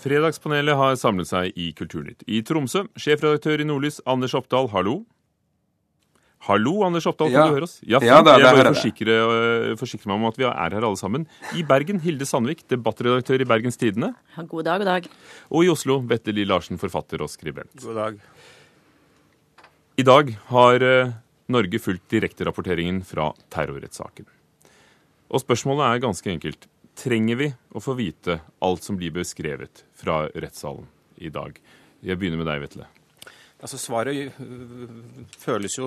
Fredagspanelet har samlet seg i Kulturnytt i Tromsø. Sjefredaktør i Nordlys, Anders Oppdal, hallo. Hallo, Anders Oppdal, kan Ja. du høre oss? Ja, Ja, da, jeg det bare jeg. forsikre, øh, forsikre meg om at vi er her alle sammen. I Bergen, Hilde Sandvik, debattredaktør i Bergens Tidende. Ja, God dag, god dag. Og i Oslo, Bette Lie Larsen, forfatter og skribent. God dag. I dag har eh, Norge fulgt direkterapporteringen fra terrorrettssaken. Og spørsmålet er ganske enkelt. Trenger vi å få vite alt som blir beskrevet fra rettssalen i dag? Jeg begynner med deg, Vetle. Altså Svaret øh, føles jo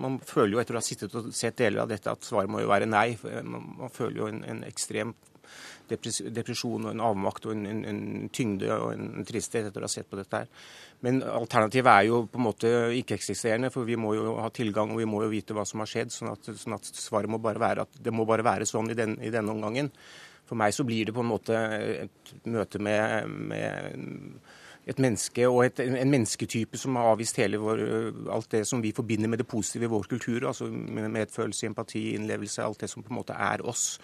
Man føler jo etter å ha sittet og sett deler av dette at svaret må jo være nei. Man, man føler jo en, en ekstrem depresjon og en avmakt og en, en, en tyngde og en tristhet etter å ha sett på dette her. Men alternativet er jo på en måte ikke-eksisterende, for vi må jo ha tilgang og vi må jo vite hva som har skjedd. Sånn at, sånn at svaret må bare være at det må bare være sånn i, den, i denne omgangen. For meg så blir det på en måte et møte med, med et menneske og et, en mennesketype som har avvist hele vår, alt det som vi forbinder med det positive i vår kultur. altså Medfølelse, empati, innlevelse, alt det som på en måte er oss.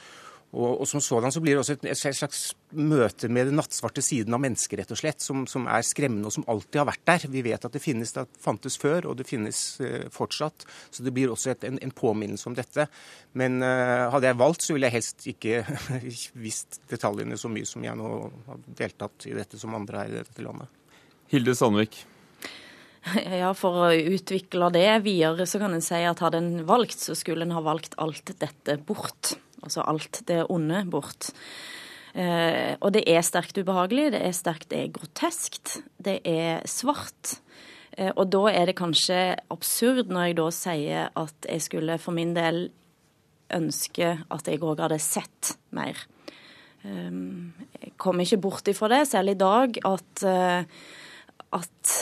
Og, og Som sådan så blir det også et, et slags møte med den nattsvarte siden av mennesket, rett og slett, som, som er skremmende og som alltid har vært der. Vi vet at det finnes, det fantes før, og det finnes eh, fortsatt. Så det blir også et, en, en påminnelse om dette. Men eh, hadde jeg valgt, så ville jeg helst ikke visst detaljene så mye som jeg nå har deltatt i dette som andre her i dette landet. Hilde Sandvik. Ja, For å utvikle det videre, så kan en si at hadde en valgt, så skulle en ha valgt alt dette bort. Altså alt det onde bort. Eh, og det er sterkt ubehagelig, det er sterkt, det er groteskt, det er svart. Eh, og da er det kanskje absurd når jeg da sier at jeg skulle for min del ønske at jeg òg hadde sett mer. Eh, jeg kommer ikke bort ifra det, selv i dag, at, uh, at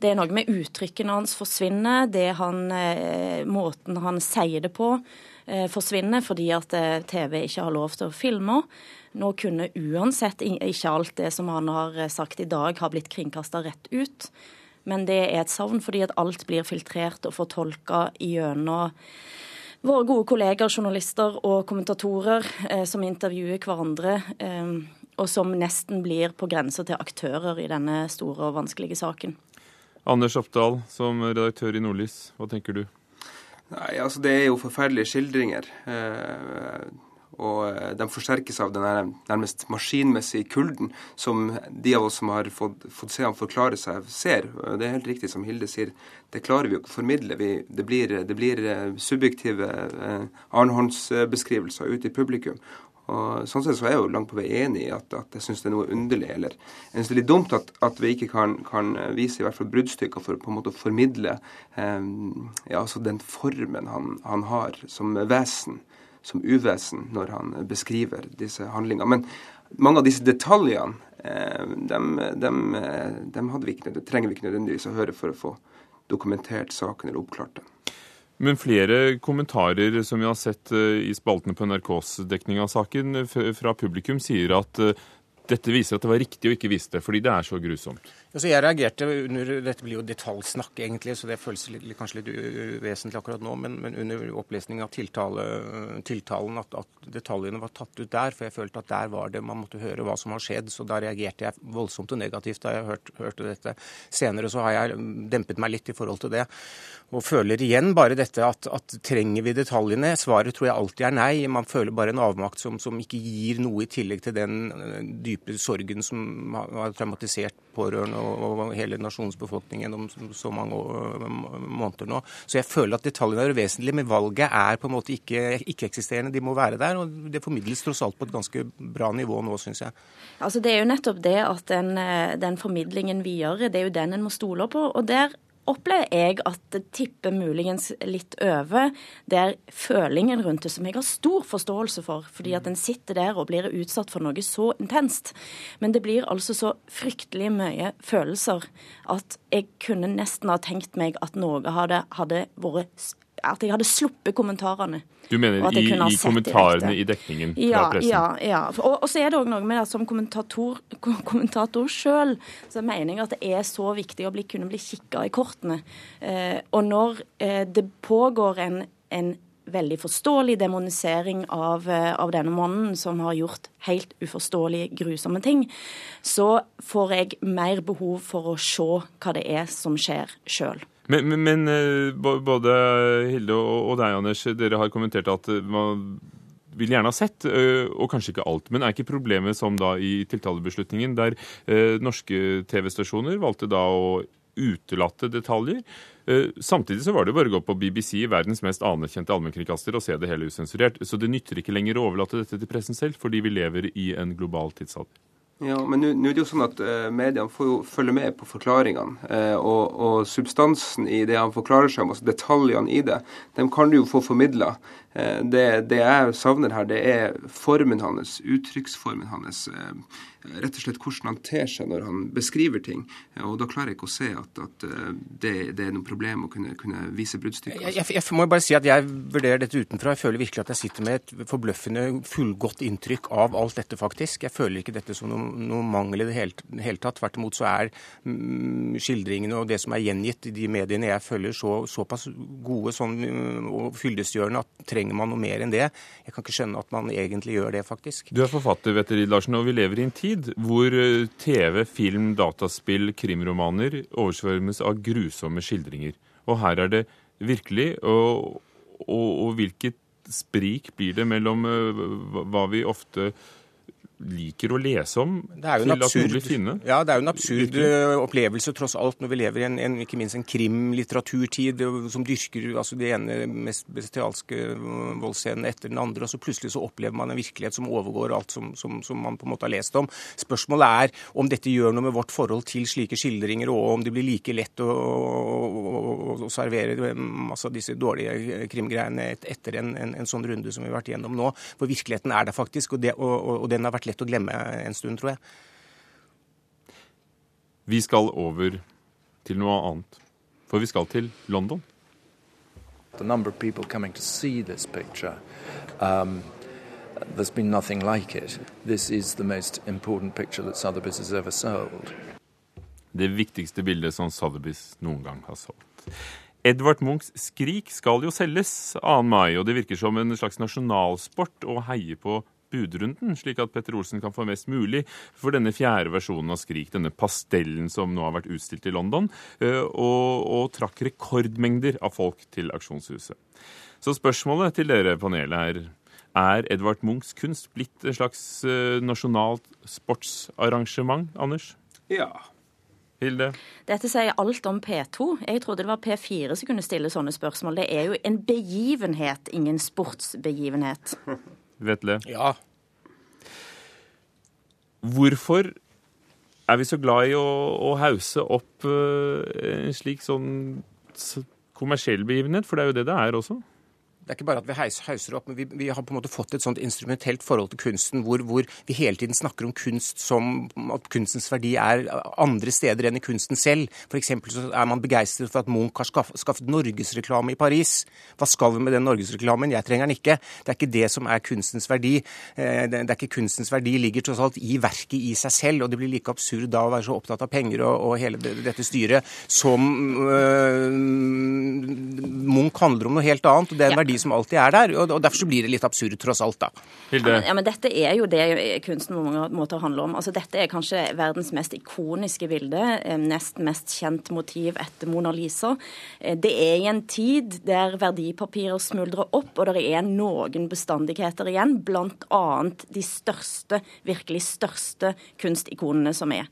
det er noe med uttrykkene hans forsvinner. Det han, uh, måten han sier det på, uh, forsvinner fordi at TV ikke har lov til å filme. Nå kunne uansett ikke alt det som han har sagt i dag, ha blitt kringkasta rett ut. Men det er et savn fordi at alt blir filtrert og fortolka gjennom våre gode kolleger, journalister og kommentatorer eh, som intervjuer hverandre, eh, og som nesten blir på grensa til aktører i denne store og vanskelige saken. Anders Oppdal, som redaktør i Nordlys, hva tenker du? Nei, altså Det er jo forferdelige skildringer. Eh, og de forsterkes av den nærmest maskinmessige kulden som de av oss som har fått, fått se ham forklare seg, ser. Det er helt riktig som Hilde sier, det klarer vi jo ikke å formidle. Vi, det, blir, det, blir, subjektive arnhåndsbeskrivelser ute i publikum. Og Sånn sett så er jeg jo langt på vei enig i at, at jeg syns det er noe underlig, eller jeg synes det er litt dumt at, at vi ikke kan, kan, vise i hvert fall bruddstykker for på en måte å formidle eh, ja, altså den formen han, han har som vesen som uvesen når han beskriver disse handlingene. Men mange av disse detaljene dem, dem, dem vi ikke, trenger vi ikke nødvendigvis å høre for å få dokumentert saken eller oppklart den. Men flere kommentarer som vi har sett i spaltene på NRKs dekning av saken fra publikum, sier at dette viser at det var riktig å ikke vise det, fordi det er så grusomt. Altså, jeg reagerte under Dette blir jo detaljsnakk, egentlig, så det føles litt, kanskje litt uvesentlig akkurat nå. Men, men under opplesning av tiltale, tiltalen at, at, detaljene var tatt ut der. For jeg følte at der var det man måtte høre hva som har skjedd. Så da reagerte jeg voldsomt og negativt da jeg hørte, hørte dette. Senere så har jeg dempet meg litt i forhold til det. Og føler igjen bare dette at, at trenger vi detaljene? Svaret tror jeg alltid er nei. Man føler bare en avmakt som, som ikke gir noe i tillegg til den dype sorgen som har traumatisert pårørende og, hele nasjonens befolkning gjennom så mange måneder nå. Så jeg føler at detaljene er vesentlige, men valget er på en måte ikke ikke-eksisterende. De må være der, og det formidles tross alt på et ganske bra nivå nå, syns jeg. Altså Det er jo nettopp det at den, den formidlingen gjør, det er jo den en må stole på. og der opplever jeg at det tipper muligens litt over der følingen rundt det, som jeg har stor forståelse for, fordi at en sitter der og blir utsatt for noe så intenst. Men det blir altså så fryktelig mye følelser at jeg kunne nesten ha tenkt meg at noe hadde, hadde vært at jeg hadde sluppet kommentarene. Du mener i, i kommentarene i dekningen fra ja, pressen? Ja. ja. Og, og, så er det òg noe med det som kommentator, kommentator sjøl, så mener jeg at det er så viktig å bli, kunne bli kikka i kortene. Eh, og når eh, det pågår en, en veldig forståelig demonisering av, eh, av denne mannen som har gjort helt uforståelige, grusomme ting, så får jeg mer behov for å se hva det er som skjer sjøl. Men, men, men, eh, både Hilde og deg, Anders, dere har kommentert at man vil gjerne ha sett, og kanskje ikke alt. Men er ikke problemet som da i tiltalebeslutningen, der norske TV-stasjoner valgte da å utelate detaljer? Eh, samtidig så var det bare å gå på BBC, verdens mest anerkjente allmennkringkaster, og se det hele usensurert. Så det nytter ikke lenger å overlate dette til pressen selv, fordi vi lever i en global tidsalder. Ja, men nå er det jo sånn at uh, mediene får jo følge med på forklaringene. Uh, og, og, substansen i det han forklarer seg om, altså detaljene i det, dem kan du jo få formidla. Uh, det, det, jeg savner her, det er formen hans, uttrykksformen hans. Uh, rett og slett hvordan han ter seg når han beskriver ting. Og da klarer jeg ikke å se at, at eh, det, det, er noe problem å kunne, kunne vise bruddstykker. Jeg, jeg, jeg, må bare si at jeg vurderer dette utenfra. Jeg føler virkelig at jeg sitter med et forbløffende fullgodt inntrykk av alt dette, faktisk. Jeg føler ikke dette som noe, noe mangel i det hele, hele, tatt. Tvert imot så er mm, skildringene og det som er gjengitt i de mediene jeg følger, så, såpass gode sånn, og fyldestgjørende at trenger man noe mer enn det? Jeg kan ikke skjønne at man egentlig gjør det, faktisk. Du er forfatter, Vetterid Larsen, og vi lever i en tid tid hvor eh, TV, film, dataspill, krimromaner oversvømmes av grusomme skildringer. Og her er det virkelig. Og, og, og hvilket sprik blir det mellom eh, hva vi ofte liker å lese om til at du blir finne? Ja, det er jo en absurd opplevelse tross alt når vi lever i en, en ikke minst en krimlitteraturtid som dyrker altså det ene mest bestialske voldsscenen etter den andre, og så plutselig så opplever man en virkelighet som overgår alt som, som, som, man på en måte har lest om. Spørsmålet er om dette gjør noe med vårt forhold til slike skildringer, og om det blir like lett å, å, å servere masse av disse dårlige krimgreiene etter en, en, en, sånn runde som vi har vært igjennom nå. For virkeligheten er der faktisk, og, det, og, og den har vært lett lett å glemme en stund, tror jeg. Vi skal over til noe annet, for vi skal til London. The number of people coming to see this picture, um, there's been nothing like it. This is the most important picture that Sotheby's has ever sold. Det viktigste bildet som Sotheby's noen gang har solgt. Edvard Munchs 'Skrik' skal jo selges 2. mai, og det virker som en slags nasjonalsport å heie på budrunden, slik at Petter Olsen kan få mest mulig for denne fjerde versjonen av Skrik, denne pastellen som nå har vært utstilt i London, eh, og, og trakk rekordmengder av folk til aksjonshuset. Så spørsmålet til dere panelet er er Edvard Munchs kunst blitt et slags uh, nasjonalt sportsarrangement, Anders? Ja. Hilde? Dette sier alt om P2. Jeg trodde det var P4 som kunne stille sånne spørsmål. Det er jo en begivenhet, ingen sportsbegivenhet. Vetle? Ja. Hvorfor er vi så glad i å, å hause opp uh, en slik sånn kommersiell begivenhet? For det er jo det det er også. Det er ikke bare at vi hauser opp, men vi, vi, har på en måte fått et sånt instrumentelt forhold til kunsten hvor, hvor, vi hele tiden snakker om kunst som at kunstens verdi er andre steder enn i kunsten selv. F.eks. så er man begeistret for at Munch har skaffet, skaffet norgesreklame i Paris. Hva skal vi med den norgesreklamen? Jeg trenger den ikke. Det er ikke det som er kunstens verdi. Eh, det er ikke kunstens verdi ligger tross alt i verket i seg selv, og det blir like absurd da å være så opptatt av penger og, og hele dette styret som øh, Munch handler om noe helt annet. og det er en verdi verdi som alltid er der. og Derfor så blir det litt absurd, tross alt, da. Hilde? Ja, men dette er jo det kunsten på mange måter handler om. Altså, dette er kanskje verdens mest ikoniske bilde. Eh, nest mest kjent motiv etter Mona Lisa. Eh, det er i en tid der verdipapirer smuldrer opp, og det er noen bestandigheter igjen, bl.a. de største, virkelig største kunstikonene som er.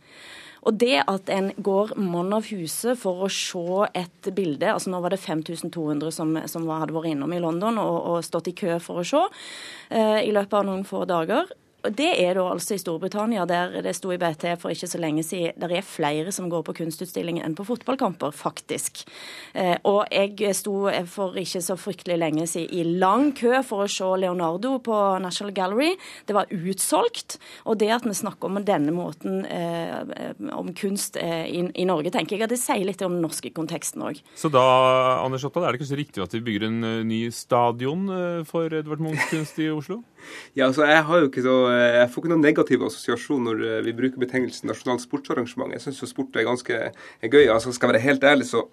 Og det at en går mann av huset for å se et bilde altså Nå var det 5200 som, som hadde vært innom i London og, og stått i kø for å se uh, i løpet av noen få dager. Det er da altså i Storbritannia, der det sto i BT for ikke så lenge siden. Der er flere som går på kunstutstillinger enn på fotballkamper, faktisk. Eh, og jeg sto for ikke så fryktelig lenge siden i lang kø for å se Leonardo på National Gallery. Det var utsolgt. Og det at vi snakker om denne måten eh, om kunst eh, i, i, Norge, tenker jeg at det sier litt om den norske konteksten òg. Så da Anders Otta, er det kanskje riktig at vi bygger en ny stadion for Edvard Munchs kunst i Oslo? Ja, altså jeg har jo ikke så, jeg får ikke noen negativ assosiasjon når eh, vi bruker betegnelsen nasjonalt sportsarrangement. Jeg syns jo sport er ganske er gøy. altså Skal jeg være helt ærlig, så,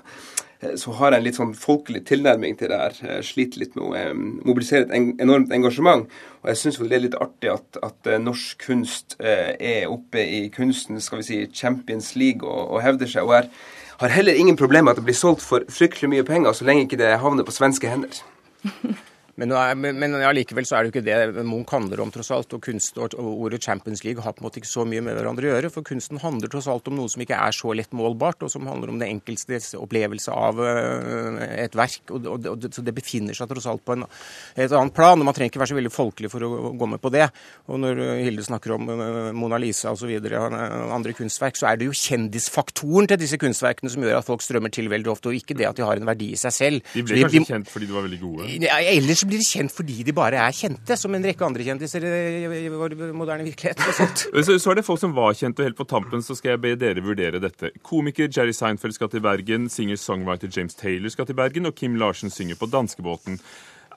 eh, så har jeg en litt sånn folkelig tilnærming til det her. Jeg sliter litt med å eh, mobilisere et enormt engasjement. Og jeg syns det er litt artig at, at norsk kunst er oppe i kunsten, skal vi si, Champions League og, og hevder seg. og er har heller ingen problemer med at det blir solgt for fryktelig mye penger, så lenge ikke det havner på svenske hender. Men, men allikevel så er det jo ikke det Munch handler om, tross alt. Og kunst og ordet Champions League har på en måte ikke så mye med hverandre å gjøre. For kunsten handler tross alt om noe som ikke er så lett målbart, og som handler om det enkeltes opplevelse av øh, et verk. Og, og, og, så det befinner seg tross alt på en, et annet plan. og Man trenger ikke være så veldig folkelig for å gå med på det. Og når Hilde snakker om øh, Mona Lisa osv., andre kunstverk, så er det jo kjendisfaktoren til disse kunstverkene som gjør at folk strømmer til veldig ofte, og ikke det at de har en verdi i seg selv. De ble kanskje de, kjent fordi de var veldig gode? Ja, ellers blir de kjent fordi de bare er kjente, som en rekke andre kjendiser i vår moderne virkelighet. Så, så, er det folk som var kjente, og helt på tampen så skal jeg be dere vurdere dette. Komiker Jerry Seinfeld skal til Bergen, singer-songwriter James Taylor skal til Bergen, og Kim Larsen synger på danskebåten.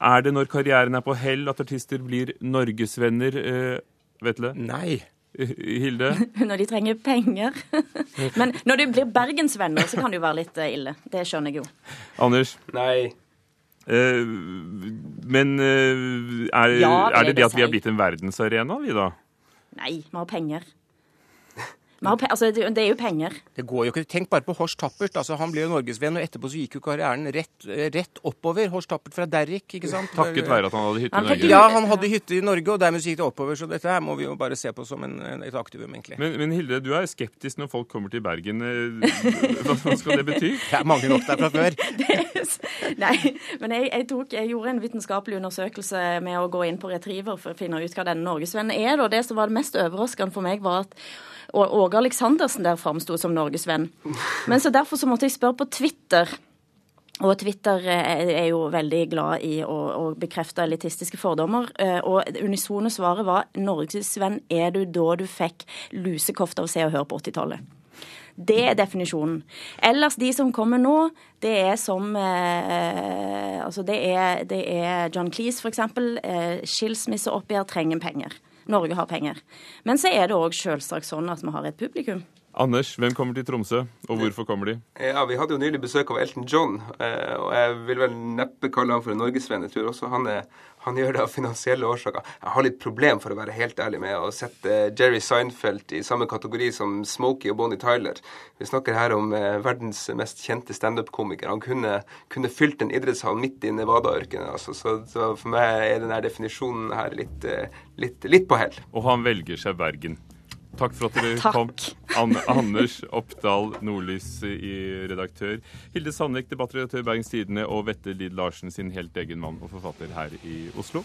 Er det når karrieren er på hell at artister blir norgesvenner, eh, Vetle? Nei. Hilde? Når de trenger penger. Men når du blir bergensvenner, så kan det jo være litt eh, ille. Det skjønner jeg jo. Anders? Nei. Uh, men uh, er, ja, det er, det det at vi har blitt en verdensarena, vi da? Nei, vi har penger. Altså, det er jo penger. Det går jo ikke. Tenk bare på Horst Tappert. Altså, han ble jo norgesvenn, og etterpå så gikk jo karrieren rett, rett oppover. Horst Tappert fra Derrick, ikke sant? Takket være at han hadde hytte i Norge? Ja, han hadde hytte i Norge, og dermed gikk det oppover. Så dette her må vi jo bare se på som en, et aktivum, egentlig. Men, men, Hilde, du er skeptisk når folk kommer til Bergen. Hva, hva skal det bety? Det er mange nok der fra før. nei, men jeg, jeg, tok, jeg, gjorde en vitenskapelig undersøkelse med å gå inn på Retriever for å finne ut hva denne norgesvennen er. Og det som var det mest overraskende for meg, var at og Åge Aleksandersen der framsto som norgesvenn. Men så derfor så måtte jeg spørre på Twitter. Og Twitter eh, er jo veldig glad i å, å bekrefte elitistiske fordommer. Eh, og unisone svaret var 'Norgesvenn er du da du fikk lusekofte av Se og Hør på 80-tallet'. Det er definisjonen. Ellers, de som kommer nå, det er som eh, Altså, det er, det er John Cleese, f.eks. Eh, Skilsmisseoppgjør trenger penger. Norge har penger. Men så er det òg selvsagt sånn at vi har et publikum. Anders, hvem kommer til Tromsø, og hvorfor kommer de? Ja, Vi hadde jo nylig besøk av Elton John, eh, og jeg vil vel neppe kalle han for en norgesvenn. Jeg tror også han, er, han, gjør det av finansielle årsaker. Jeg har litt problem, for å være helt ærlig, med å sette Jerry Seinfeld i samme kategori som Smokey og Bonnie Tyler. Vi snakker her om eh, verdens mest kjente standup-komiker. Han kunne, kunne, fylt en idrettshall midt i Nevada-ørkenen. Altså, så, så, for meg er denne definisjonen her litt, eh, litt, litt på hell. Og han velger seg Bergen. Takk for at dere Takk. kom. An Anders Oppdal Nordlys i redaktør. Hilde Sandvik, debattredaktør Bergens Tidende, og Vette Lid Larsen sin helt egen mann og forfatter her i Oslo.